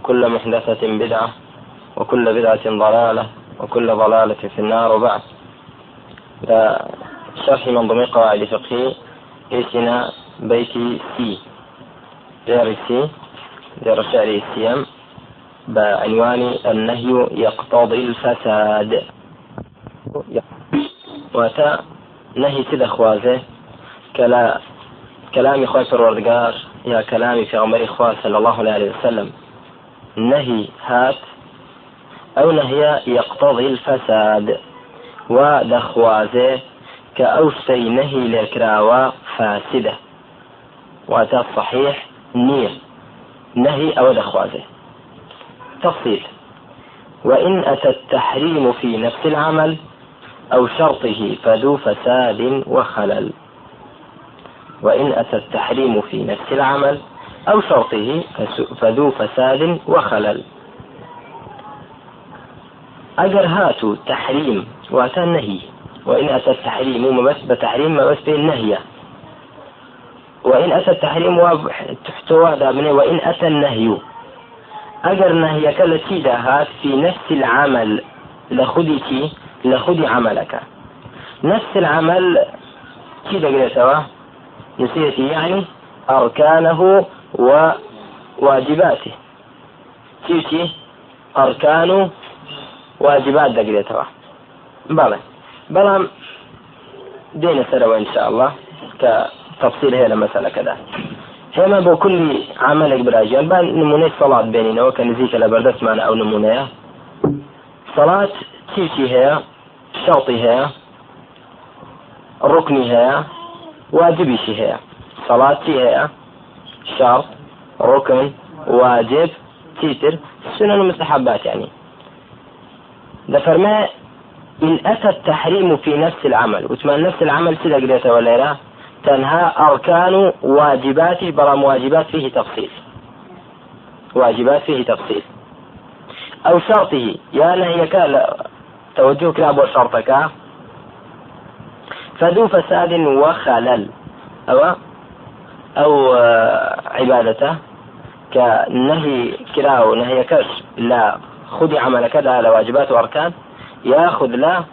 وكل محدثة بدعة وكل بدعة ضلالة وكل ضلالة في النار وبعد. شرح منظومة قواعد فقهي إيسنا بيتي سي دير سي دير شعر السيام بعنوان النهي يقتضي الفساد. واتا نهي تدا خوازه كلا كلامي خواه پروردگار يا كلامي في عمر خواه صلى الله عليه وسلم. نهي هات أو نهي يقتضي الفساد. ودخوازه كأوسي نهي لكراوة فاسدة. واتا صحيح نية. نهي أو دخوازه تفصيل. وإن أتى التحريم في نفس العمل أو شرطه فذو فساد وخلل. وإن أتى التحريم في نفس العمل أو شرطه فذو فساد وخلل. أجر هاتوا تحريم وأتى النهي. وإن أتى التحريم ما بس بتحريم ما بس بالنهي وإن أتى التحريم تحتوى وإن أتى النهي. أجر نهي كالتي هات في نفس العمل. لخدتي لخدي عملك. نفس العمل كذا قلتوا نسيتي يعني؟ أركانه وواجباتی چیچی ئەرکان و واجبات دەگرێتەوە. بەڵێ. بەڵام دێنە سەرەوە انشاءله کە تفسیر هەیە لە مەسەلەکەدا هێمە بۆ کولی عملێک براژیان بان نمونەی سەڵات بێنینەوە کە نزیکە لە بەردەستمانە ئەو نمونەیە. سەڵات چیچی هەیە؟ شەڵتی هەیە؟ ڕکنی هەیە؟ واجبیشی هەیە. سەڵاتی هەیە؟ شەڵ ڕکن واجب تیتر سنن مستحبات يعني. دفرما إن أتى التحريم في نفس العمل وتمان نفس العمل سيدا قريته ولا تنهى أركان واجباته برام واجبات فيه تفصيل. واجبات فيه تفصيل. أو شرطه يا نهيك توجه كلاب وشرطك فذو فساد وخلل. أو أو عبادته كنهي كلا نهي كش لا خذ عمل كذا لواجبات وأركان. ياخذ لا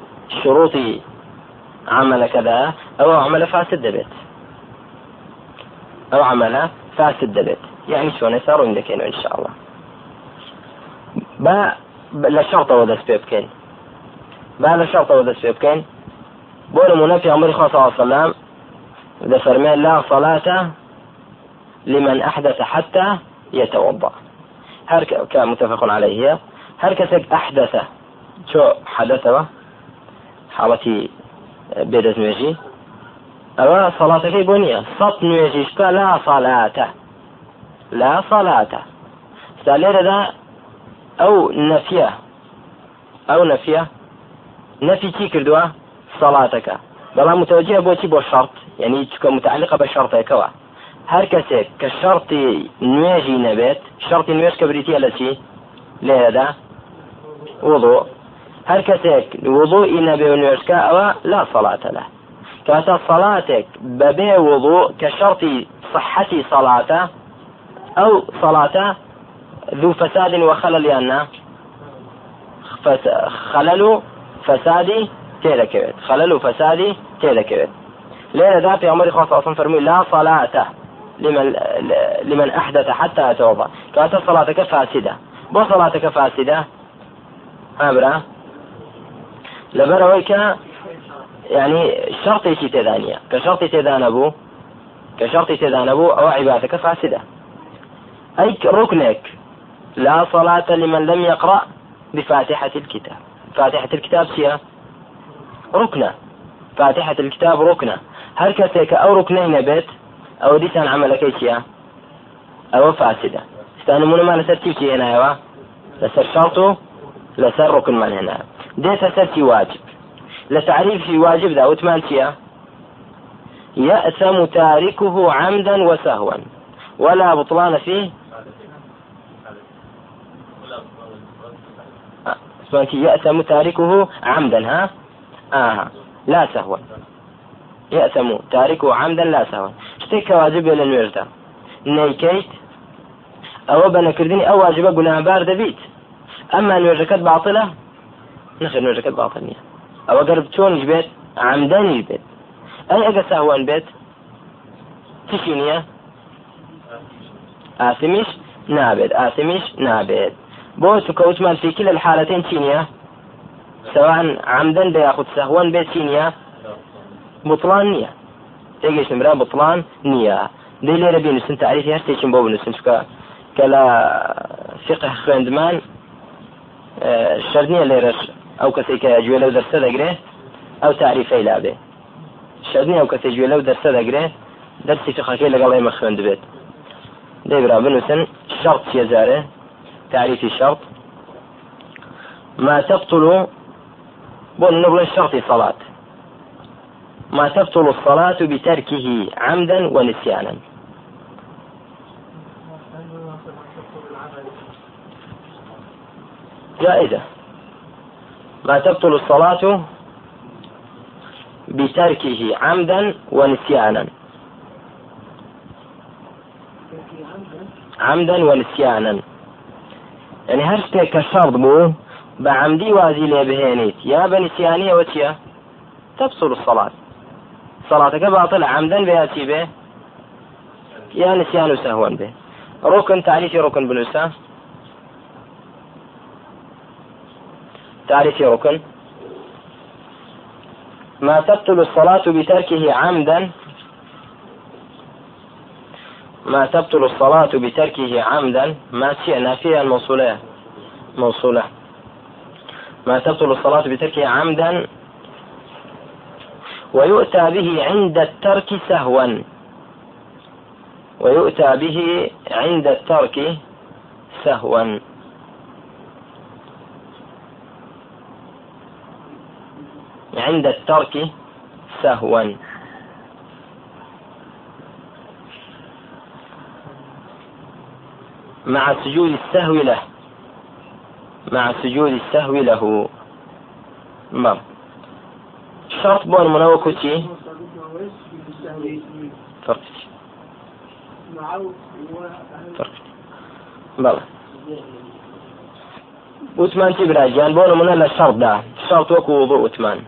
شروط عمل كذا أو عمل فاسد دبت أو عمل فاسد دبت يعني شلون صار عندك إن شاء الله. با لا شرط ودس بيبكين با لا شرط ودس بيبكين بقول منافي عمر صلى الله عليه وسلم إذا فرمان لا صلاة لمن أحدث حتى يتوضأ. هر كمتفق عليه. هر كسك أحدث. شو حدث؟ حالتي بێدەست نوێژی ئەوە سەڵاتەکەی بۆ نییە سەد نوێژیشکە لا سەلاتە لا سەلاتە ستا لێرەدا ئەو نەفیە ئەو نەفیە نەفی چی کردووە سەڵاتەکە بەڵام متوجه بۆ شەرت یعنی چکە متعلقە بە شەرتێکەوە کە شەرتی نوێژی نەبێت شەرتی نوێژ کە بریتە لە چی لێرەدا وضوء. هەر کەسێک وضوئی نەبێ و نوێژکە ئەوە لا سەڵاتە لە کاتە سەڵاتێک بەبێ وضوء شەرتی صحەتی سەڵاتە ئەو سەڵاتە ذو فساد وخلل يانا خلل و فسادي تيركبت خلل فسادي تيركبت لين ذا في عمر خاصة فرمي لا صلاة. لمن لمن أحدث حتى يتوضأ كانت صلاتك فاسدة. بو صلاتك فاسدة. أمره لەبەرەوەی کە ینی شرطێکی تێدانە کە شرطی تێدانە بوو کە شرطی تێدانە بوو ئەوە عیباتەکە ركنك. لا صلاة لمن لم يقرأ بفاتحة الكتاب. فاتحة الكتاب سيا ركنة. فاتحة الكتاب ركنة. هل كسيك أو ركنين بيت؟ عملك سيا أو فاسدة. استأنمون ما لسرتيبتي هنا يوا لسر شرط لسر ركن من هنا. ديت سرتي واجب. لتعريف في واجب ذا وثمان تيا يأثم تاركه عمدا وسهوا. ولا بطلان فيه. يأثم تاركه عمدا ها؟ آه. لا سهوا. يأثم تاركه عمدا لا سهوا. شتێک کە واجبێ لە نوێژدا. نیکەیت ئەوە بە نەکردنی ئەو واجبە گونابار دەبیت. ئەمما نوێژەکەت باڵە نخێ نوێژەکەت باڵە نیە ئەوە گەر چۆنش بێت؟ عامدانی بێت. ئەی ئەگە ساوان بێت تشی نییە؟ ئاسمیش نابێت ئاسمیش نابێت. بۆ سکەوتمان فیکی لە حالەتین چینە سەوان عامدن بە یاخود سەهوان بێت چینە بطلان نییە. تێگەشتم برا بطلان نییە دەی لێرە بینوسن تعریفی هەر تێکم بۆ بنووسن چکە کە لە فقه خوێندمان شەرنیە لێرەش ئەو کەسێک کە گوێ لەو دەرسە دەگرێ ئەو تعریفەی لابێ شەرنی ئەو کەسێک گوێ لەو دەرسە دەگرێ دەرسی فقهەکەی لەگەڵ ئێمە خوێند بێت دەیبرا بنووسن شرط چێزارێ تعريفي شرط. ما تبطل بون نقول الشرط صلاة. ما تبطل الصلاة بتركه عمدا ونسيانا. جائزة. ما تبطل الصلاة بتركه عمدا ونسيانا. عمدا ونسيانا. يعني هرشتك كشرط بو بعمدي وازي لي بهينيت يا بنسيانية وتيا تبطل الصلاة. صلاتك باطلة عمدا بياتي به يا نسيان سهوا به ركن تعريف ركن بنوسا تعريف ركن. ما تبطل الصلاة بتركه عمدا. ما تبطل الصلاة بتركه عمدا. ما شئنا فيها الموصولة. موصولة. ما تبطل الصلاة بتركه عمدا. ويؤتى به عند الترك سهوا. ويؤتى به عند الترك سهوا. عند الترك سهوا. مع سجود السهو له. مع سجود السهو له. ما شرط بون منوكو تي فرق فرق بلى وثمان تبراجان بون من الشرط ده شرط وكو وضوء وثمان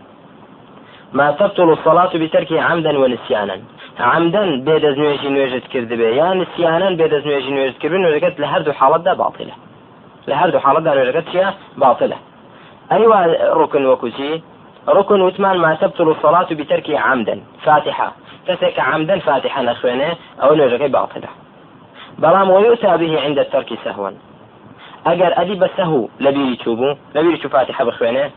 ما تبطل الصلاة بتركه عمدا ونسيانا. عمدا بيد نوێژی نوێژت کرد بێ یان نسیانان بێد نوێژی نوێژت کردن نوێژەکەت لە هەردوو حاڵەتدا باڵە لە هەردوو حاڵەتدا نوێژەکەت چیە باڵە أيوة ركن وكسي ركن وثمان ما تبطل الصلاة بتركه عمدا فاتحة. تسك عمدا فاتحة نخوينة أو نوجك باطلة. بلام ويؤتى به عند الترك سهوا. أجر أدي بسهو لبيري تشوبو لبيري تشوف فاتحة بخوينة.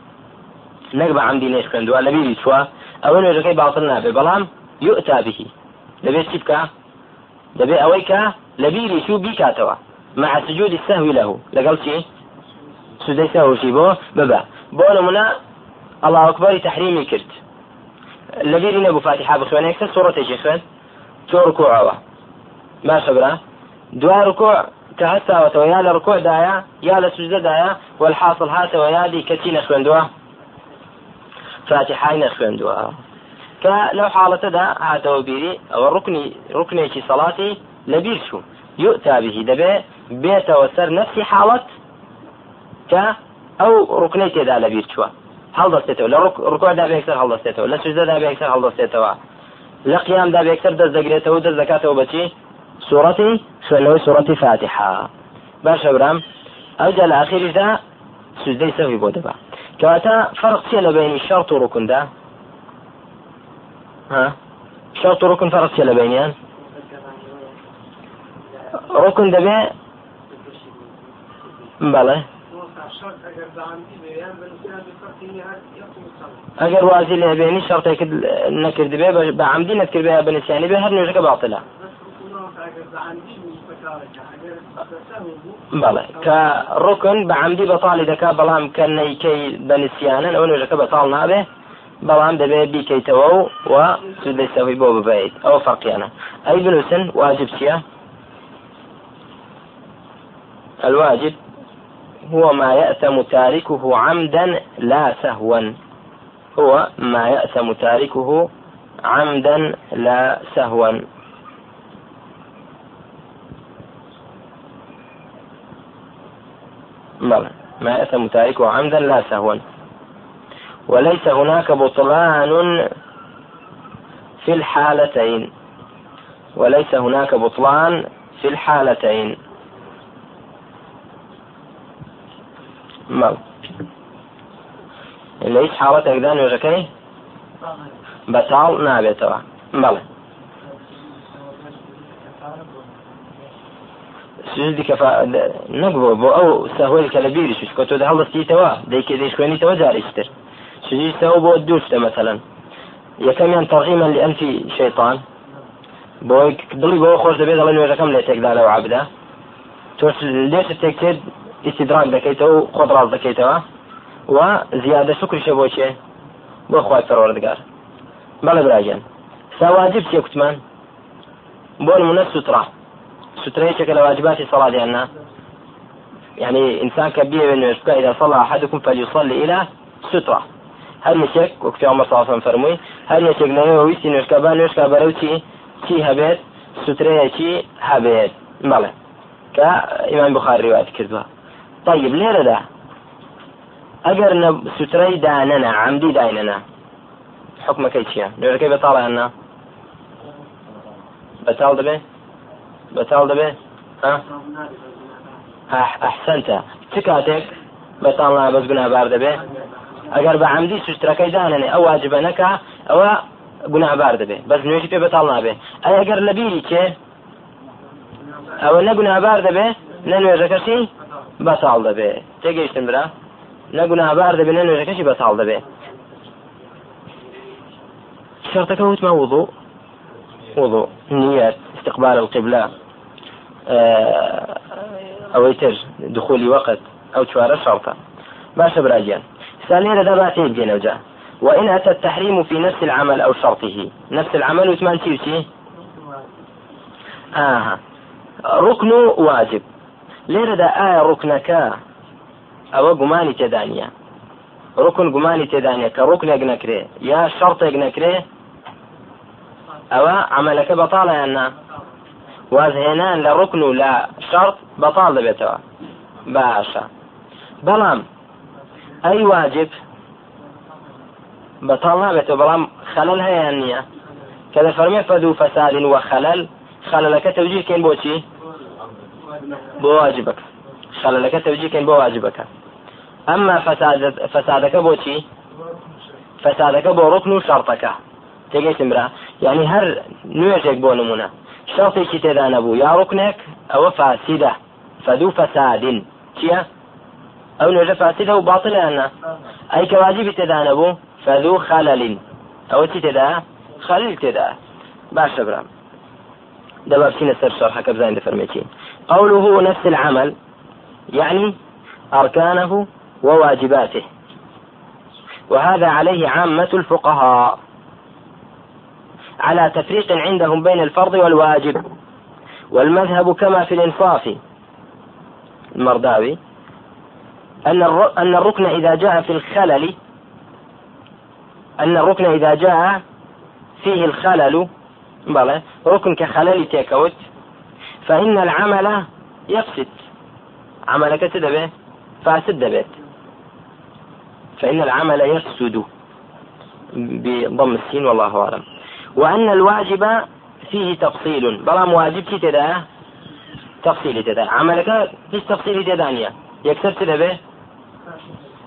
بیری چوە ئەوە نوێژەکەی باڵتر نابێ بەڵام یؤتا بهی دەبێت چی بکە دەبێت ئەوەی کە لە بیری چوو بیکاتەوە مع سجود السهو له. سودەی سەهوشی بۆ ببە بۆ نمونە الله أكبر تحريمي كرت. لبيري نبو فاتحة بخواني أكثر سورة تجي خوان. تۆ ڕکوعەوە ما خبرا دوا ڕکوع کە هەستاوەتەوە یا لە ڕکۆدایە یا لە سوزدەدایە والحاصل هاتەوە یادی کەتی نەخوێندووە فاتحای نەخوێندووە کە لەو حاڵەتەدا هاتەوە بیری ئەوە ڕکنی ڕکنێکی سەڵاتی لەبیر چوو یوتابیهی دەبێ بێتەوە سەر نەفسی حاڵەت کە ئەو ڕکنەی تێدا لەبیر چووە هەڵدەستێتەوە. لە ڕکۆدا بێکسەر هەڵدەستێتەوە. لە سوزدەدا بێکسەر هەڵدەستێتەوە. لە قیامدا بێکسەر دەست دەگرێتەوە دەست دەکاتەوە بەچی سوورەتی خوێنەوەی سوورەتی فاتحة. باشە برام. ئەوجا لە ئاخیریشدا سوزدەی سەوی بۆ دەبا. كواتا فرق سيلا بين الشرط وركن ده ها؟ شرط وركن فرق سيلا بينيان ركن دبي بله اگر وازی لێ بێنی شرطێک نەکرد بێ بە عمدی نەکرد بێ بەنسیانی بێ هەر نوێژەکە باڵە بەڵێ کە ڕوکن بە عمدی بەتاڵی دەکا بەڵام کە نەیکەی بەنسییانن ئەو نوێژەکە بەتاڵ نابێ بەڵام دەبێت بیکەیتەوە و و سودەی سەوی بۆ ببیت ئەوە فەرقیانە ئەی بنووسن واجب چییە؟ الواجب هو ما يأثم تاركه عمدا لا سهوا. هو ما يأثم تاركه عمدا لا سهوا. بلى ما يأثم تاركه عمدا لا سهوا. وليس هناك بطلان في الحالتين. وليس هناك بطلان في الحالتين. مەڵ لە هیچ حاڵەتێکدا نوێژەکەی بەتاڵ نابێتەوە. بەڵێ سجدی کە نەبووە بۆ ئەو سەهۆل کە لە بیری شوش کە تۆ دا هەڵستیتەوە دەیکە دەیشکێنیتەوە جاریشتر سجدیتەوە بۆ دووشتە مەسەلەن. یەکەمیان تەڕیمە لە ئەمفی شەیطان. بۆ دڵی بۆ خۆش دەبێت دەڵێ نوێژەکەم لێ تێکدا لەوە عبدا. تۆ لێت تێک کرد ئیسیدراک دەکەیتەوە و خۆت ڕاز دەکەیتەوە و زیادە شکریشە بۆ چێ بۆ خخوای پەروەردگار بەڵێ براگەن ساواجب چێ کوتمان بۆ نمونە سوترا سوترەیەکێکە لە يعني إنسان كبير من إذا صلى أحدكم فليصلي إلى سترة هل يشك وكتي عمر صلى الله عليه وسلم هل يشك لنا ويسي نوشكا بان نوشكا بروتي چی؟ هەبێت سوترەیەکی هەبێت بەڵێ کە ئیمان بخار ڕیوات کردووە طيب لێرەدا ئەگەر سوترەی دانەنە عمدی داینەنا حکمەکەی چییە نوێرەکەی بەتاڵیاننا بەتاڵ دەبێ بەتاڵ دەبێ ئەحسنتە چ کاتێک بەتاڵ بەس گونابار دەبێ ئەگەر بە عمدی سوسترەکەی دانێ ئەو واجبە نەکە ئەوە گونابار دەبێ بەس نوێژی پێ بەتاڵ نابێ ئەگەر لە بیری چێ ئەوە نە گونابار دەبێ نە نوێژەکەشی بەتاڵ دەبێ تێگەیشتن برا نە گونابار دەبێ نە نوێژەکەشی بەتاڵ دەبێ شرطك وتما وضوء وضوء نية استقبال القبلة أو يتر دخول وقت أو شوارع شرطة باشا براجيان ثانيا هذا باتي بجينا وجاه وإن أتى التحريم في نفس العمل أو شرطه نفس العمل وثمان تيوتي آه ركن واجب لێرەدا ئایا ڕوکنەکە ئەوە گومانی تێدانە ڕکن گومانی تێدانە کە ڕوکنێک نەکرێ یا شەڕێک نەکرێ؟ ئەوە عملەکە بەتاڵیاننا وازهێنان لە ڕکن و لە شەڕ بەتاڵ دەبێتەوە. باشە. بەڵام ئەی واجب بەتاڵ نابێتەوە بەڵام خەلل هەیە نییە. کە لە فەرمێ فەد و فەسالین وە خەلل خەلەکە تەوجیرکەین بۆچی؟ بۆ واجبەکە. خەلەلەکە تەوجیکەین بۆ واجبەکە. ئەمما فەسادەکە بۆچی فەسادەکە بۆ ڕکن و شەرتەکە تێگەیتم برا یعنی هەر نوێژێک بۆ نمونە. شەڵتێکی تێدا نەبوو. یا ڕوکنێک ئەوە فاسیدە. فەدوو فەسادین چییە؟ ئەو نوێژە فاسیدە و باڵیاننا ئەی کە واجبی تێدا نەبوو فەدوو خەلەلین. ئەوە چی تێدا؟ خەلیل تێدا. باشە برام. بسينا سر شرحك بزاين دفرميتي قوله نفس العمل يعني أركانه وواجباته. وهذا عليه عامة الفقهاء. على تفريق عندهم بين الفرض والواجب. والمذهب كما في الإنصاف. المرداوي أن أن الركن إذا جاء في الخلل أن الركن إذا جاء فيه الخلل ركن كخلل تيكوت. فإن العمل يفسد. عملك تدبه فاسد دبيت فإن العمل يفسد بضم السين والله أعلم. وأن الواجب فيه تفصيل. بلام واجب كي تدا؟ تفصيل تدا. عملك فيش تفصيل تدانية. يكسر تدا به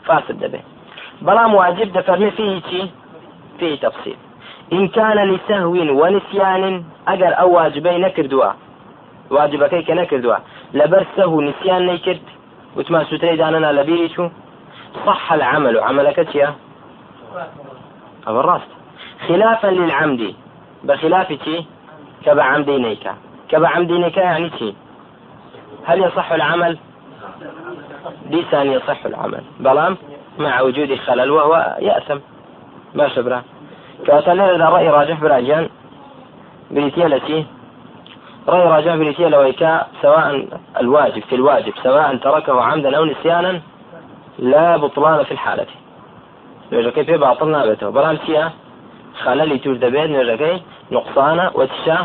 فاسد به. بلام واجب دفرمي فيه شي فيه تفصيل. إن كان لسهو ونسيان أجر أو واجبي نكردوا واجبكي كنكردوا لبر سهو نسيان نيكرد وتما ستري داننا لبيري شو صح العمل. عملك يا؟ أبو الراست. خلافا للعمد. بخلاف شي كبعمدينيك كبعمدينيك يعني شي هل يصح العمل؟ ليس أن يصح العمل. بلام؟ مع وجود خلل. وهو يأثم. ما شبره كاتنا إذا رأي راجح براجان بريتيالتي رأي راجح بريتيالا ويكا سواء الواجب في الواجب سواء تركه عمدا أو نسيانا لا بطلان في الحالة. پێ باڵ نابێتەوە بەڵام چییە خەلەلی توش دەبێت نوێژەکەی نقصانە وەتشە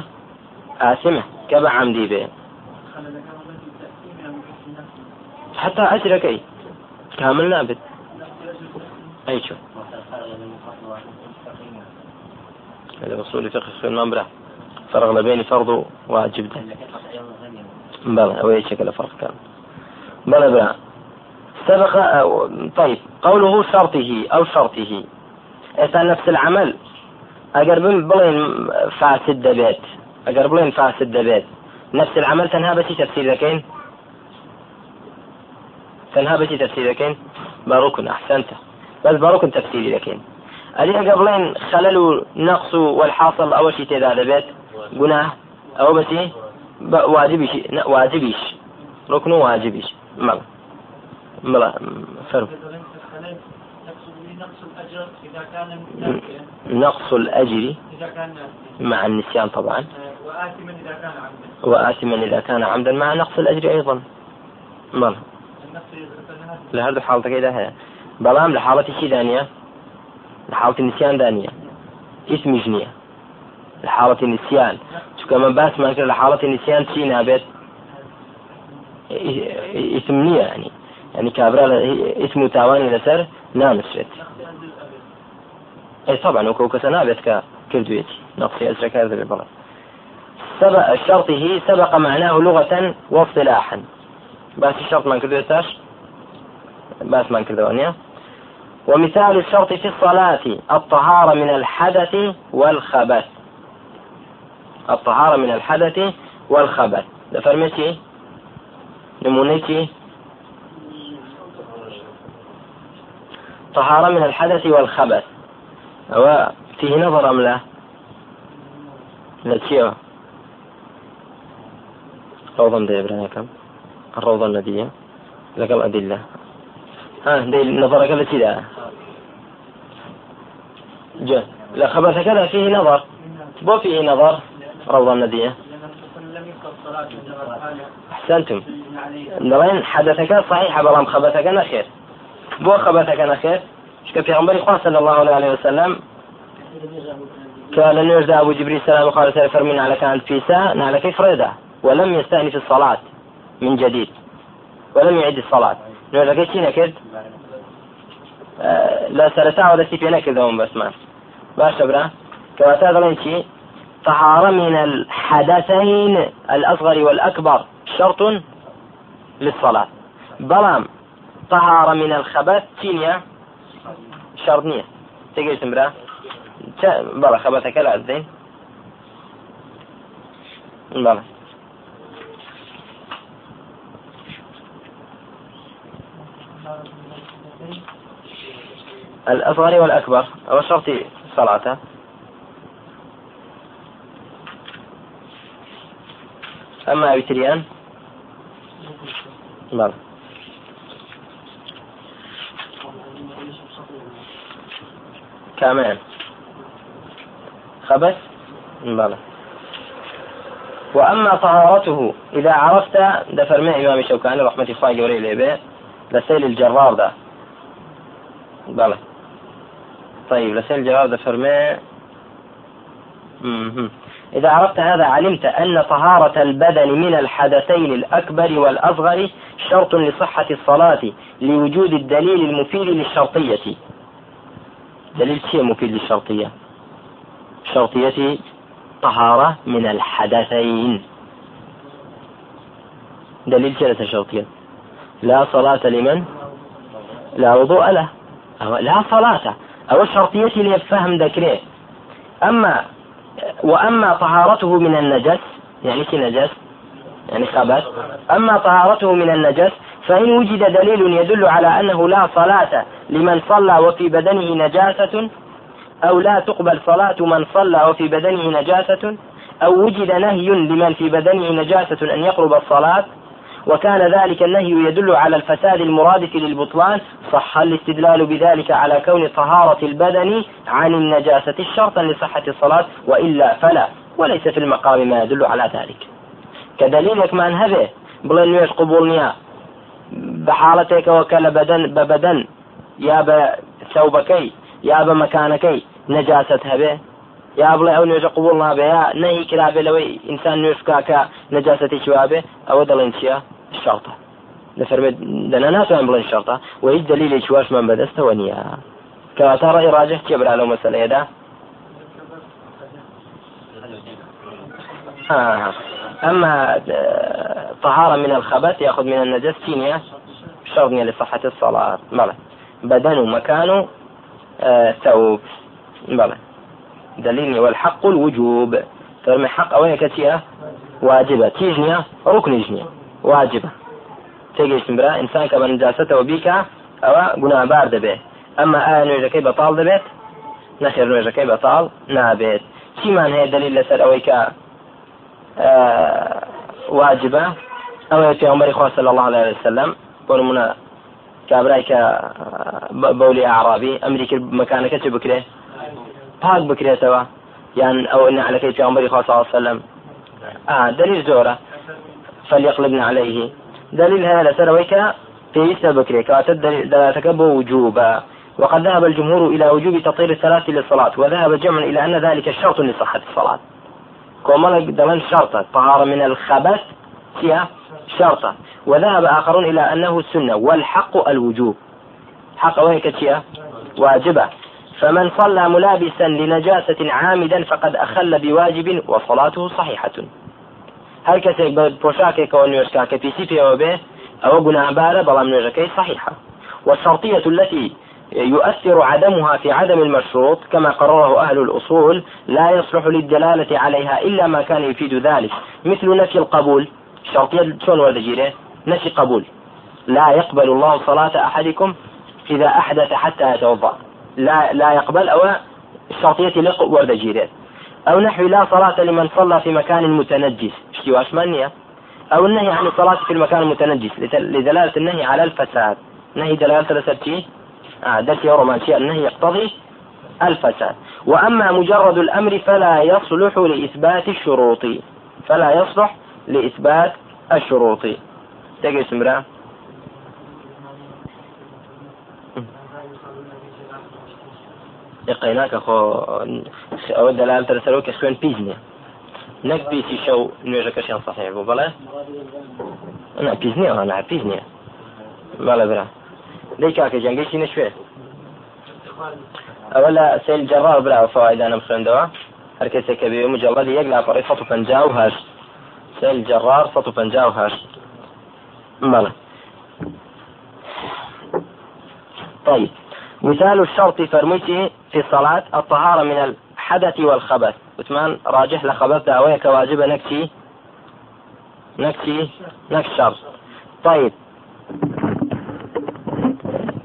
ئاسمە کە بە عەمدی بێ حتى ئەجرەکەی كامل نابێت أي شو؟ هذا أصول فقه في المنبرة فرق بين فرض وواجب ده. بلى أو أي شكل فرق كان. بلى بلى سبق طيب قوله شرطه أو شرطه. إذا نفس العمل. أقر بلين فاسد دبيت أقر بلين فاسد دبيت نفس العمل تنها بشي تفسير ذكين تنها بشي تفسير ذكين بركن أحسنت. بس بركن تفسير ذكين ألي قبلين خلل نقص والحاصل أول شيء تذا دبيت. قناه أو بسي واجبيش واجبيش ركن واجبيش مال ملا فرق نقص الأجر إذا مع النسيان طبعا وآثما إذا كان عمدا وآثما إذا كان عمدا مع نقص الأجر أيضا مال لهذا حالة كذا هي بلام لحالة شي دانية لحالة النسيان دانية اسم لحالة النسيان. شو من باس ما لحالة النسيان شي نابت اسم نية يعني. يعني كابرا اسم تاواني لسر نامسرت اي طبعا وكو كسنابت كردويتي نقصي ازرك هذا بالبلد شرطه سبق معناه لغة واصطلاحا. بس الشرط ما كردويتاش بس ما كردوانيا ومثال الشرط في الصلاة الطهارة من الحدث والخبث. الطهارة من الحدث والخبث ده فرمتي نمونيتي طهارة من الحدث والخبث هو فيه نظر أم لا؟ لا روضة دي إبراهيم؟ الروضة الندية لك الأدلة. ها دي نظرك التي لا جاء لا خبث كذا فيه نظر. بو فيه نظر. روضة الندية أحسنتم. نرين حدثك صحيح بلام خبثك خير. بۆ خەبەتەکە نەخێت شکە پێغمبەری خوا صلى الله عليه وسلم. كان نوێژ دا أبو جبريل السلام قال فرمي نعلك عن فيسا نعلك فريدا ولم يستأنف الصلاة من جديد. ولم يعد الصلاة. نوێژەکەی چی نەکرد لا سەرتا دەستی پێ نەکردەوە بەس ما. باشە برا. دەڵێن چی طهارة من الحدثين الأصغر والأكبر. شرط للصلاة. بلام طهارة من الخبث تينيا. شرط نية. تقول تمرا بلا؟ خبثك لا زين. بلا. الأصغر والأكبر. أو شرطي صلاته. أما أبتريان بلى كمان. خبث؟ بلى وأما طهارته إذا عرفت دفر مع إمام الشوكاني رحمة الله جوري ليبي لسيل الجرار ده. بلى طيب لسيل الجرار دفر مع إذا عرفت هذا علمت أن طهارة البدن من الحدثين الأكبر والأصغر شرط لصحة الصلاة لوجود الدليل المفيد للشرطية. دليل شيء مفيد للشرطية. شرطية طهارة من الحدثين. دليل ثلاثة شرطية. لا صلاة لمن؟ لا وضوء له. لا صلاة. أو الشرطية ليفهم ذكره. أما وأما طهارته من النجس يعني في نجس يعني خبث أما طهارته من النجس فإن وجد دليل يدل على أنه لا صلاة لمن صلى وفي بدنه نجاسة أو لا تقبل صلاة من صلى وفي بدنه نجاسة أو وجد نهي لمن في بدنه نجاسة أن يقرب الصلاة وكان ذلك النهي يدل على الفساد المرادف للبطلان صح الاستدلال بذلك على كون طهارة البدن عن النجاسة شرطا لصحة الصلاة وإلا فلا وليس في المقام ما يدل على ذلك. كدليلك ما انهبه بڵێ نوێش قوبول نییە بە حاڵەتێکەوە کە لە بەدەن بە بەدەن یا بە سەوبەکەی یا بە مەکانەکەی نەجاست هەبێ یا بڵێ ئەو نوێژە قوبول نابێ یا نەهی کرابێ لەوەی شەڵتە لەفەرمێت دەنا ناتوان بڵێن شەڵتە و هیچ دلیلی چواشمان بەدەستەوە نییە کەواتە ڕێی ڕاجح چێ برا لەو مەسلەیەدا أما طهارة من الخبث يأخذ من النجس كينيا شرط لصحة الصلاة. بلى. بدن مكان ثوب. بلى. دليلني والحق الوجوب. فرمي حق أوين كتيا واجبة. تيجنيا ركن يجنيا واجبە تێگەیشتن برا ئینسان کە بە نجاستەوە بیکە ئەوە گونابار دەبێت. ئەمە ئایا نوێژەکەی بەتاڵ دەبێت؟ نەخێر نوێژەکەی بەتاڵ نابێت. چیمان هەیە دلیل لەسەر ئەوەی کە واجبە ئەوەی پێمەری خوا صلی الله عليه وسلم بۆ نمونە کابرای کە بەولی عرابی ئەمریکر مەکانەکە چ بکرێ؟ پاک بکرێتەوە. یان ئەوە نعلەکەی پێمەری خوا صلی الله عليه وسلم دلیل زۆرە. فليقلبن عليه. دليل هذا لسرويك في بكري كاتب دلالتك بوجوبا. وقد ذهب الجمهور إلى وجوب تطهير الثلاث للصلاة وذهب جمع إلى أن ذلك شرط لصحة الصلاة. كومالك دلن شرطة طهارة من الخبث فيها شرطة وذهب آخرون إلى أنه السنة والحق الوجوب. حق وين كتيا واجبة فمن صلى ملابسا لنجاسة عامدا فقد أخل بواجب وصلاته صحيحة. كسي بوشاكي كون يوشكا كبيسي في به أو قنا عبارة بلا من صحيحة والشرطية التي يؤثر عدمها في عدم المشروط كما قرره أهل الأصول لا يصلح للدلالة عليها إلا ما كان يفيد ذلك مثل نفي القبول. شرطية شلون ورد جيره نفي قبول. لا يقبل الله صلاة أحدكم إذا أحدث حتى يتوضأ. لا لا يقبل أو الشرطية لق ورد جيره أو نحو لا صلاة لمن صلى في مكان متنجس. اشتواش مانية أو النهي عن الصلاة في المكان المتنجس. لدلالة النهي على الفساد. نهي دلالة لسبتي آه درس رومانسية النهي يقتضي الفساد. وأما مجرد الأمر فلا يصلح لإثبات الشروط. فلا يصلح لإثبات الشروط. تجي سمرا يقيناك خو أو دلالة ترسلوك خوين بيزني. نك بيسي شو نوجه كشيان صحيح بو بلا؟ أنا بيزني أنا بيزني. بلا برا. ليك كاك جنگيشي نشوي؟ أولا سيل جرار بلا فوائد أنا مخلن دوا هر کسی که به مجلد یک لپاره صد و پنجاه و هشت سيل جرار صد و پنجاه و هشت بلى طيب. مثال الشرط فرميتي في الصلاة الطهارة من الحدث والخبث. وثمان راجح لخبث دعوية كواجبة نكتي نكتي نكت شرط طيب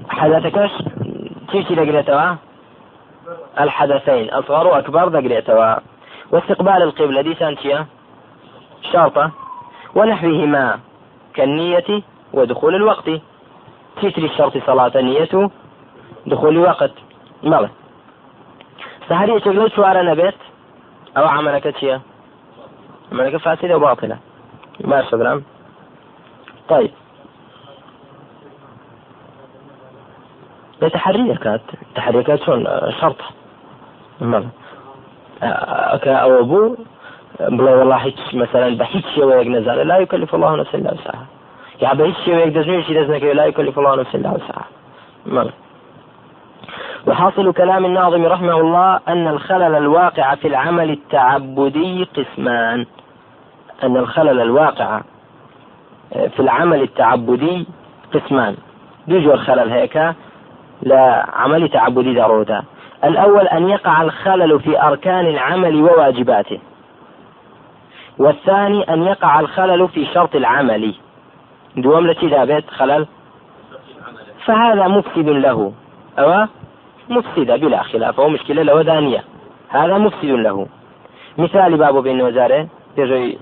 حدثكش تيجي دقريتوا الحدثين. أصغر وأكبر دقريتوا واستقبال القبلة دي سانتيا شرطة. ونحوهما كالنية ودخول الوقت. تيتري الشرط صلاة نية دخول الوقت. بلى سهرية لو شوارع نبيت أو عملك تشيا عملك فاسدة وباطلة ما برام طيب. تحريكات تحريكات شلون؟ شرط بلى أو أبو بڵێ والله هیچ مثلا بە هیچ شێوەیەک نەزانێت لا يكلف الله نفسا إلا وسعها. هیچ شێوەیەک دەستنوێشی دەست نەکەوێت لا يكلف الله نفسا إلا وسعها. مال وحاصل كلام الناظم رحمه الله أن الخلل الواقع في العمل التعبدي قسمان. أن الخلل الواقع في العمل التعبدي قسمان. بيجوا الخلل هيك لعمل تعبدي ضرورة الأول أن يقع الخلل في أركان العمل وواجباته. والثاني أن يقع الخلل في شرط العمل. دوم لتي خلل؟ فهذا مفسد له. أو مفسدة بلا خلاف أو مشكلة له دانية هذا مفسد له. مثال باب بن وزارة يجي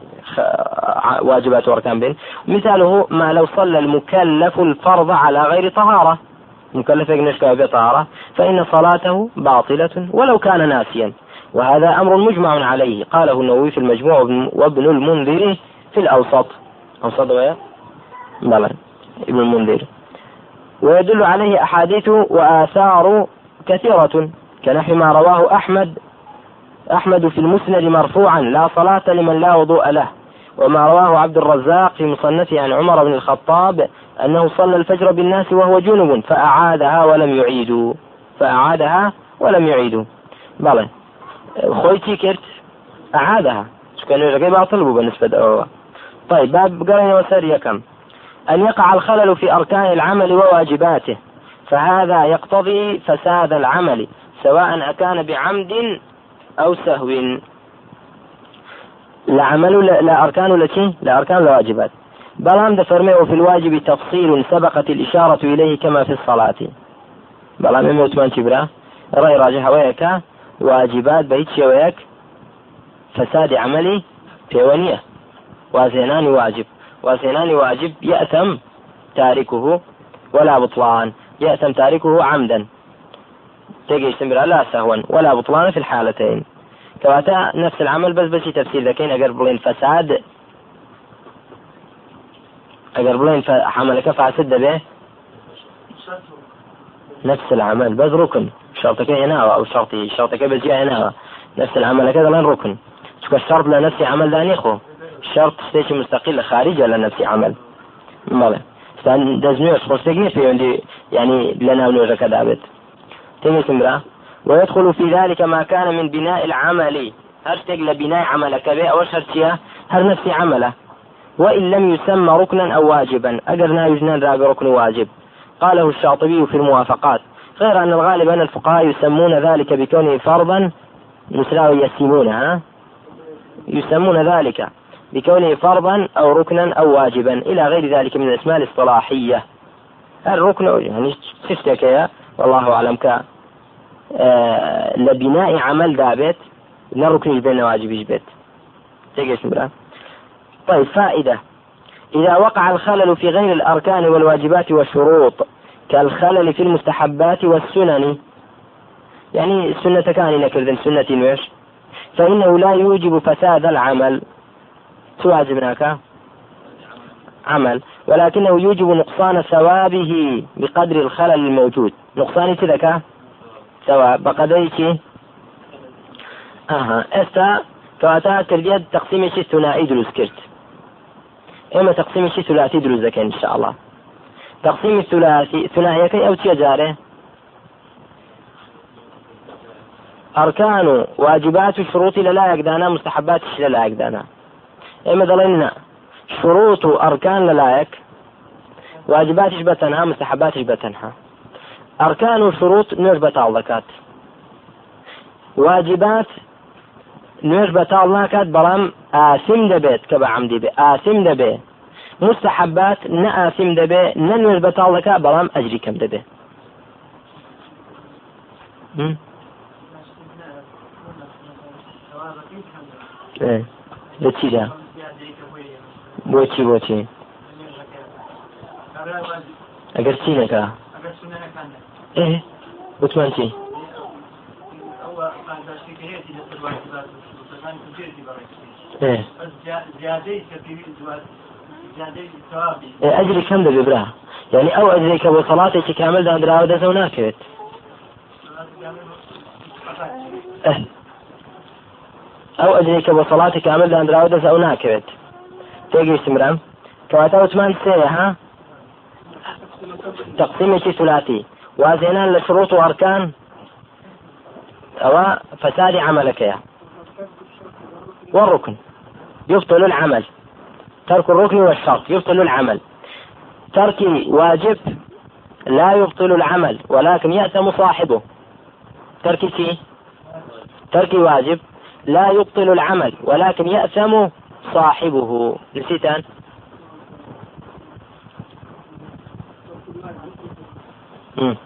واجبات وأركان بين مثاله ما لو صلى المكلف الفرض على غير طهارة. مكلف يقنش بطهارة فإن صلاته باطلة ولو كان ناسيا. وهذا أمر مجمع عليه. قاله النووي في المجموع وابن المنذر في الأوسط. أوسط ويا؟ بلى ابن المنذر. ويدل عليه أحاديث وآثار كثيرة كنحو ما رواه أحمد أحمد في المسند مرفوعا لا صلاة لمن لا وضوء له. وما رواه عبد الرزاق في مصنفه عن عمر بن الخطاب أنه صلى الفجر بالناس وهو جنب فأعادها ولم يعيدوا فأعادها ولم يعيدوا. بلى خويتي كرت؟ أعادها. كان يقول باطل بالنسبة له طيب باب قرن وسرية كم؟ أن يقع الخلل في أركان العمل وواجباته. فهذا يقتضي فساد العمل سواء أكان بعمد أو سهو. لا عمل لا أركان ولا لا أركان ولا واجبات. بلام دفرمي في الواجب تفصيل سبقت الإشارة إليه كما في الصلاة. بلام يموت من تبرا رأي راجح ويك واجبات بيت شويك فساد عملي في ونية. وزينان واجب. وزينان واجب يأثم تاركه ولا بطلان. يأثم تاركه عمدا. تجي يستمر لا سهوا ولا بطلان في الحالتين. كواتا نفس العمل بس بس تفسير ذكين أجر بلين فساد أجر بلين عملك فاسد به. نفس العمل بس ركن. شرطك يناوى أو شرطي شرطك بس يناوى نفس العمل كذا لين ركن. شو الشرط لنفس عمل داني خو شرط ستيش مستقل خارجة لنفس عمل. دزنيوش خصتقني في عندي يعني لنا ونوجه كذابت تيجي سمرا ويدخل في ذلك ما كان من بناء العمل. هرتق لبناء عملك به أو شرطية هر نفسي عمله. وإن لم يسمى ركنا أو واجبا. أجرنا يجنان راب ركن واجب. قاله الشاطبي في الموافقات. غير أن الغالب أن الفقهاء يسمون ذلك بكونه فرضا يسمونه ها؟ يسمون ذلك. بكونه فرضا أو ركنا أو واجبا إلى غير ذلك من الأسماء الاصطلاحية. الركن يعني شفتك يا والله أعلم ك آه لبناء عمل دابت لا ركن يجبن واجب يجبت طيب فائدة. إذا وقع الخلل في غير الأركان والواجبات والشروط كالخلل في المستحبات والسنن. يعني السنة كان لك سنة ويش فإنه لا يوجب فساد العمل. واجبناك عمل. ولكنه يوجب نقصان ثوابه بقدر الخلل الموجود. نقصان كذا ثواب. بقدر أها. استا كواتا كرديت تقسيم شيء ثنائي دروس كرت. إما تقسيم شيء ثلاثي دروس إن شاء الله. تقسيم الثلاثي ثنائي كي أو تيجاره أركان واجبات شروط لا يقدانا مستحبات لا يقدانا. دلنا شروط أركان للايك واجباتش بتنها؟ مستحباتش بتنها؟ أركان وشروط نوش بتاع ذكات واجبات نوش بتاع ناكات بلام آسم دبيت كبا عمدي بي آسم دبي. مستحبات نآسم دبي ننوش بتاع ذكات بلام أجري كم دبي. إيه. لتشيلها بۆچی بۆچی؟ ئەگەر چی نەکە ئێ. وتمان چی ئەجری کەم دەبێ برا. یعنی ئەو ئەجرێک کە بۆ سەڵاتێکی کامل دادراوە دەزە و ناکەوێت ئەو ئەجرێک کە بۆ سەڵاتی کامل دادراوە دەزە ئەو ناکەوێت. تێگەیشتمرم کەواتە وتمان سەیە ها تقسيمێکی ثلاثي. وازێنان لە شروط و ئەرکان ئەوە فسادی عملەکەیە والركن. يبطل العمل. ترك الركن والشرط. يبطل العمل. ترك واجب لا يبطل العمل. ولكن يأتم صاحبه. ترك شيء ترك واجب لا يبطل العمل. ولكن يأثم صاحبه نسيت أنت مم.